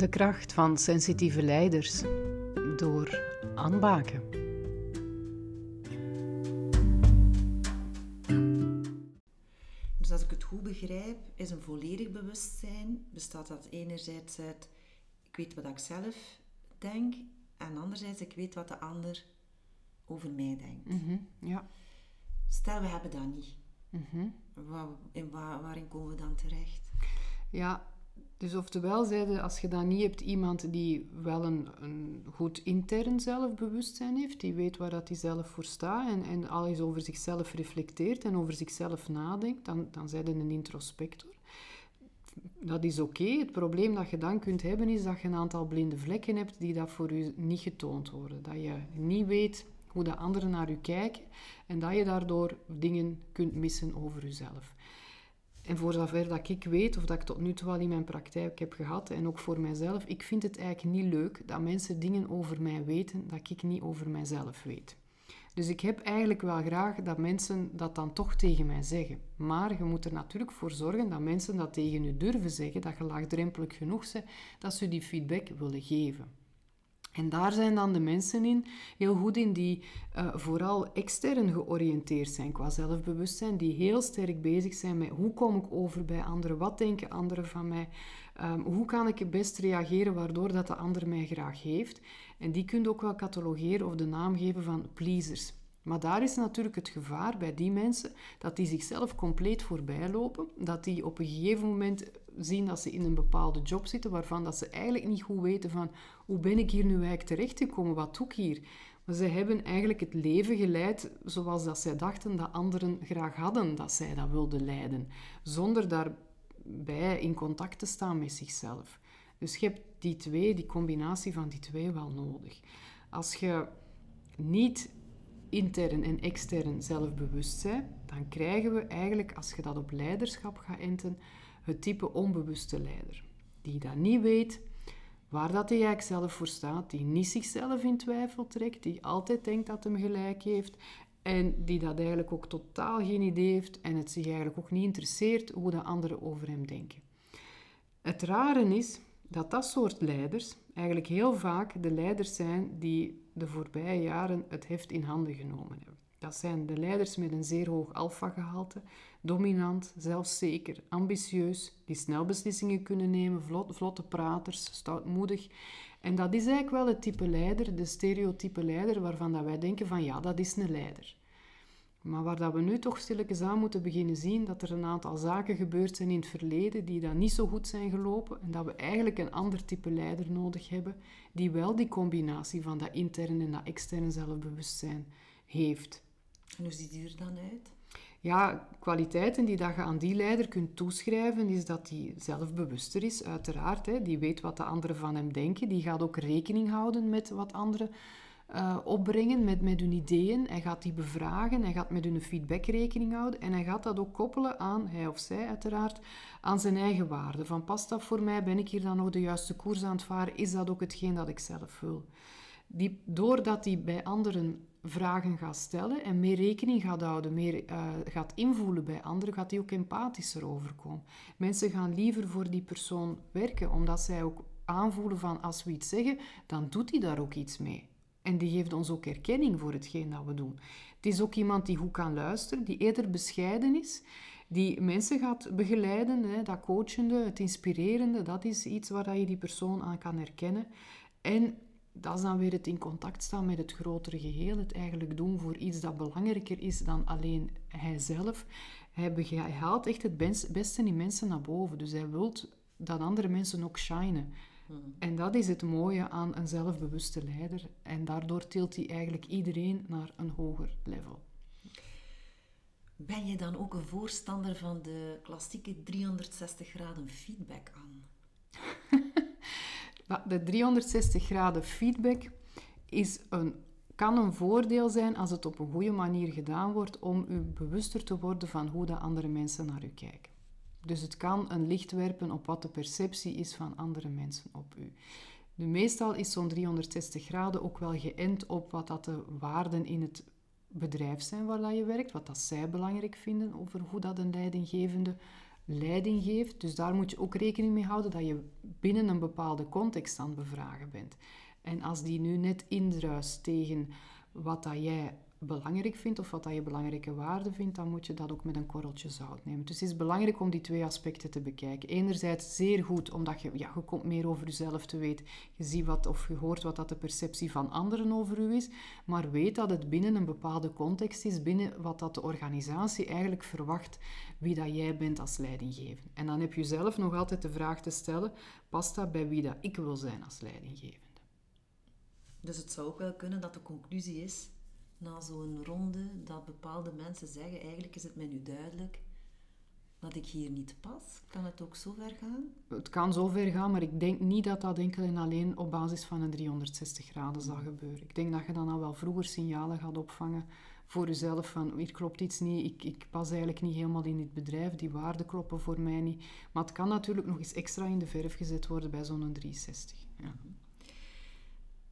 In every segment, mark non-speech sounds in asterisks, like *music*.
De kracht van sensitieve leiders door aanbaken. Dus als ik het goed begrijp, is een volledig bewustzijn bestaat dat enerzijds uit ik weet wat ik zelf denk en anderzijds ik weet wat de ander over mij denkt. Mhm, ja. Stel we hebben dat niet. Mhm. In wa- waarin komen we dan terecht? Ja, dus oftewel zeiden, als je dan niet hebt iemand die wel een, een goed intern zelfbewustzijn heeft, die weet waar dat hij zelf voor staat en, en al eens over zichzelf reflecteert en over zichzelf nadenkt, dan, dan je een introspector. Dat is oké. Het probleem dat je dan kunt hebben is dat je een aantal blinde vlekken hebt die dat voor je niet getoond worden. Dat je niet weet hoe de anderen naar je kijken en dat je daardoor dingen kunt missen over jezelf. En voor zover dat ik weet, of dat ik tot nu toe al in mijn praktijk heb gehad, en ook voor mijzelf, ik vind het eigenlijk niet leuk dat mensen dingen over mij weten dat ik niet over mijzelf weet. Dus ik heb eigenlijk wel graag dat mensen dat dan toch tegen mij zeggen. Maar je moet er natuurlijk voor zorgen dat mensen dat tegen je durven zeggen, dat je laagdrempelig genoeg bent, dat ze die feedback willen geven. En daar zijn dan de mensen in, heel goed in, die uh, vooral extern georiënteerd zijn qua zelfbewustzijn, die heel sterk bezig zijn met hoe kom ik over bij anderen, wat denken anderen van mij, um, hoe kan ik het best reageren waardoor dat de ander mij graag heeft. En die kun je ook wel catalogeren of de naam geven van pleasers. Maar daar is natuurlijk het gevaar bij die mensen dat die zichzelf compleet voorbij lopen, dat die op een gegeven moment zien dat ze in een bepaalde job zitten waarvan dat ze eigenlijk niet goed weten van hoe ben ik hier nu eigenlijk terechtgekomen, wat doe ik hier? Maar ze hebben eigenlijk het leven geleid zoals dat zij dachten dat anderen graag hadden dat zij dat wilden leiden, zonder daarbij in contact te staan met zichzelf. Dus je hebt die twee, die combinatie van die twee wel nodig. Als je niet intern en extern zelfbewustzijn, dan krijgen we eigenlijk, als je dat op leiderschap gaat enten, het type onbewuste leider. Die dat niet weet waar dat hij eigenlijk zelf voor staat, die niet zichzelf in twijfel trekt, die altijd denkt dat hem gelijk heeft en die dat eigenlijk ook totaal geen idee heeft en het zich eigenlijk ook niet interesseert hoe de anderen over hem denken. Het rare is dat dat soort leiders eigenlijk heel vaak de leiders zijn die de voorbije jaren het heft in handen genomen hebben. Dat zijn de leiders met een zeer hoog alfa-gehalte, dominant, zelfzeker, ambitieus, die snel beslissingen kunnen nemen, vlot, vlotte praters, stoutmoedig. En dat is eigenlijk wel het type leider, de stereotype leider, waarvan dat wij denken van ja, dat is een leider. Maar waar dat we nu toch stilletjes aan moeten beginnen zien dat er een aantal zaken gebeurd zijn in het verleden die dan niet zo goed zijn gelopen en dat we eigenlijk een ander type leider nodig hebben die wel die combinatie van dat interne en dat externe zelfbewustzijn heeft. En hoe ziet die er dan uit? Ja, kwaliteiten die dat je aan die leider kunt toeschrijven, is dat die zelfbewuster is, uiteraard. Hè. Die weet wat de anderen van hem denken. Die gaat ook rekening houden met wat anderen uh, opbrengen, met, met hun ideeën. Hij gaat die bevragen, hij gaat met hun feedback rekening houden. En hij gaat dat ook koppelen aan, hij of zij uiteraard, aan zijn eigen waarde. Van past dat voor mij? Ben ik hier dan nog de juiste koers aan het varen? Is dat ook hetgeen dat ik zelf wil? Die, doordat hij bij anderen vragen gaat stellen en meer rekening gaat houden, meer uh, gaat invoelen bij anderen, gaat hij ook empathischer overkomen. Mensen gaan liever voor die persoon werken, omdat zij ook aanvoelen van als we iets zeggen, dan doet hij daar ook iets mee. En die geeft ons ook erkenning voor hetgeen dat we doen. Het is ook iemand die goed kan luisteren, die eerder bescheiden is, die mensen gaat begeleiden, hè, dat coachende, het inspirerende, dat is iets waar je die persoon aan kan herkennen. En dat is dan weer het in contact staan met het grotere geheel, het eigenlijk doen voor iets dat belangrijker is dan alleen hijzelf. Hij, haalt echt het beste in mensen naar boven, dus hij wil dat andere mensen ook shinen. Hmm. En dat is het mooie aan een zelfbewuste leider. En daardoor tilt hij eigenlijk iedereen naar een hoger level. Ben je dan ook een voorstander van de klassieke 360 graden feedback aan? *laughs* De 360 graden feedback is een, kan een voordeel zijn als het op een goede manier gedaan wordt om u bewuster te worden van hoe de andere mensen naar u kijken. Dus het kan een licht werpen op wat de perceptie is van andere mensen op u. Nu, meestal is zo'n 360 graden ook wel geënt op wat dat de waarden in het bedrijf zijn waar dat je werkt, wat dat zij belangrijk vinden over hoe dat een leidinggevende leiding geeft. Dus daar moet je ook rekening mee houden dat je binnen een bepaalde context aan bevragen bent. En als die nu net indruist tegen wat dat jij belangrijk vindt of wat dat je belangrijke waarde vindt, dan moet je dat ook met een korreltje zout nemen. Dus het is belangrijk om die twee aspecten te bekijken. Enerzijds zeer goed, omdat je, ja, je komt meer over jezelf te weten. Je ziet wat of je hoort wat dat de perceptie van anderen over u is, maar weet dat het binnen een bepaalde context is, binnen wat dat de organisatie eigenlijk verwacht wie dat jij bent als leidinggevende. En dan heb je zelf nog altijd de vraag te stellen, past dat bij wie dat ik wil zijn als leidinggevende? Dus het zou ook wel kunnen dat de conclusie is na zo'n ronde dat bepaalde mensen zeggen, eigenlijk is het mij nu duidelijk dat ik hier niet pas. Kan het ook zo ver gaan? Het kan zo ver gaan, maar ik denk niet dat dat enkel en alleen op basis van een 360 graden zal gebeuren. Ik denk dat je dan al wel vroeger signalen gaat opvangen voor jezelf van hier klopt iets niet, ik, ik pas eigenlijk niet helemaal in dit bedrijf, die waarden kloppen voor mij niet. Maar het kan natuurlijk nog eens extra in de verf gezet worden bij zo'n 360. Ja.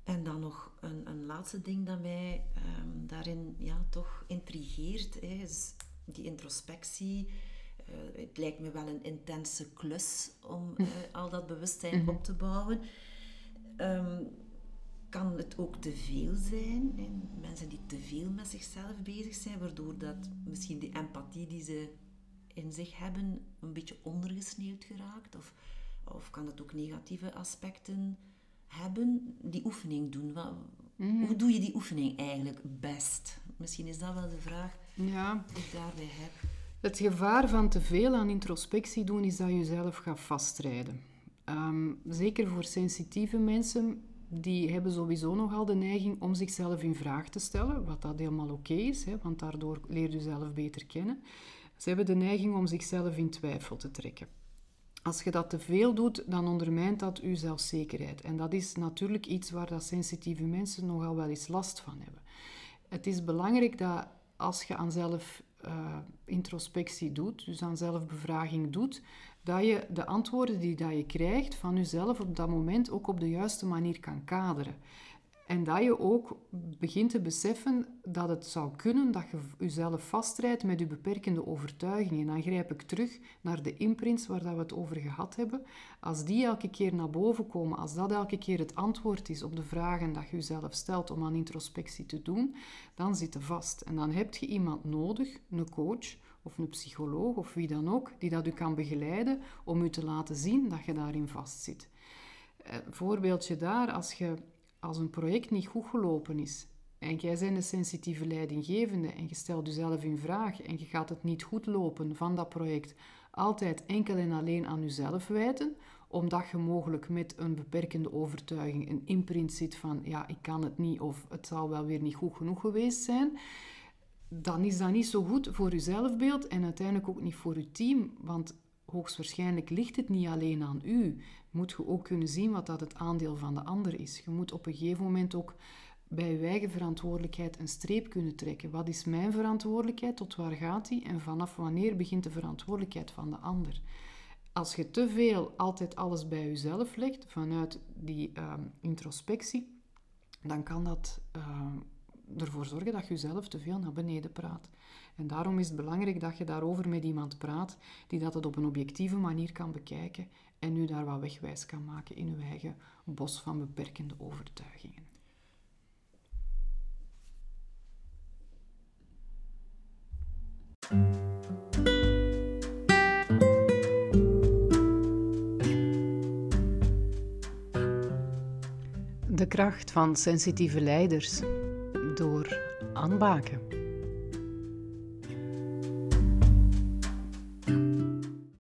En dan nog een, een laatste ding dat mij ehm, daarin ja, toch intrigeert, hè, is die introspectie. Uh, het lijkt me wel een intense klus om uh, al dat bewustzijn mhm. op te bouwen. Um, kan het ook te veel zijn? Hè? Mensen die te veel met zichzelf bezig zijn, waardoor dat misschien die empathie die ze in zich hebben een beetje ondergesneeuwd geraakt? Of, of kan het ook negatieve aspecten hebben, die oefening doen? Wat, mhm. Hoe doe je die oefening eigenlijk best? Misschien is dat wel de vraag ja. die ik daarbij heb. Het gevaar van te veel aan introspectie doen is dat je jezelf gaat vastrijden. Ehm, zeker voor sensitieve mensen, die hebben sowieso nogal de neiging om zichzelf in vraag te stellen, wat dat helemaal oké is, hè, want daardoor leer je jezelf beter kennen. Ze hebben de neiging om zichzelf in twijfel te trekken. Als je dat te veel doet, dan ondermijnt dat je zelfzekerheid. En dat is natuurlijk iets waar dat sensitieve mensen nogal wel eens last van hebben. Het is belangrijk dat als je aan zelfintrospectie uh, doet, dus aan zelfbevraging doet, dat je de antwoorden die dat je krijgt van jezelf op dat moment ook op de juiste manier kan kaderen. En dat je ook begint te beseffen dat het zou kunnen dat je jezelf vastrijdt met je beperkende overtuigingen. En dan grijp ik terug naar de imprints waar dat we het over gehad hebben. Als die elke keer naar boven komen, als dat elke keer het antwoord is op de vragen dat je jezelf stelt om aan introspectie te doen, dan zit je vast. En dan heb je iemand nodig, een coach of een psycholoog of wie dan ook, die dat u kan begeleiden om u te laten zien dat je daarin vastzit. Een eh, voorbeeldje daar, als je als een project niet goed gelopen is en jij bent een sensitieve leidinggevende en je stelt jezelf in vraag en je gaat het niet goed lopen van dat project altijd enkel en alleen aan jezelf wijten, omdat je mogelijk met een beperkende overtuiging een imprint zit van ja, ik kan het niet of het zal wel weer niet goed genoeg geweest zijn, dan is dat niet zo goed voor je zelfbeeld en uiteindelijk ook niet voor je team, want hoogstwaarschijnlijk ligt het niet alleen aan u. Moet je ook kunnen zien wat dat het aandeel van de ander is. Je moet op een gegeven moment ook bij je eigen verantwoordelijkheid een streep kunnen trekken. Wat is mijn verantwoordelijkheid? Tot waar gaat die? En vanaf wanneer begint de verantwoordelijkheid van de ander? Als je te veel altijd alles bij jezelf legt vanuit die ehm, introspectie, dan kan dat uh, ervoor zorgen dat je jezelf te veel naar beneden praat. En daarom is het belangrijk dat je daarover met iemand praat die dat het op een objectieve manier kan bekijken en u daar wat wegwijs kan maken in uw eigen bos van beperkende overtuigingen. De kracht van sensitieve leiders door Anne Baken.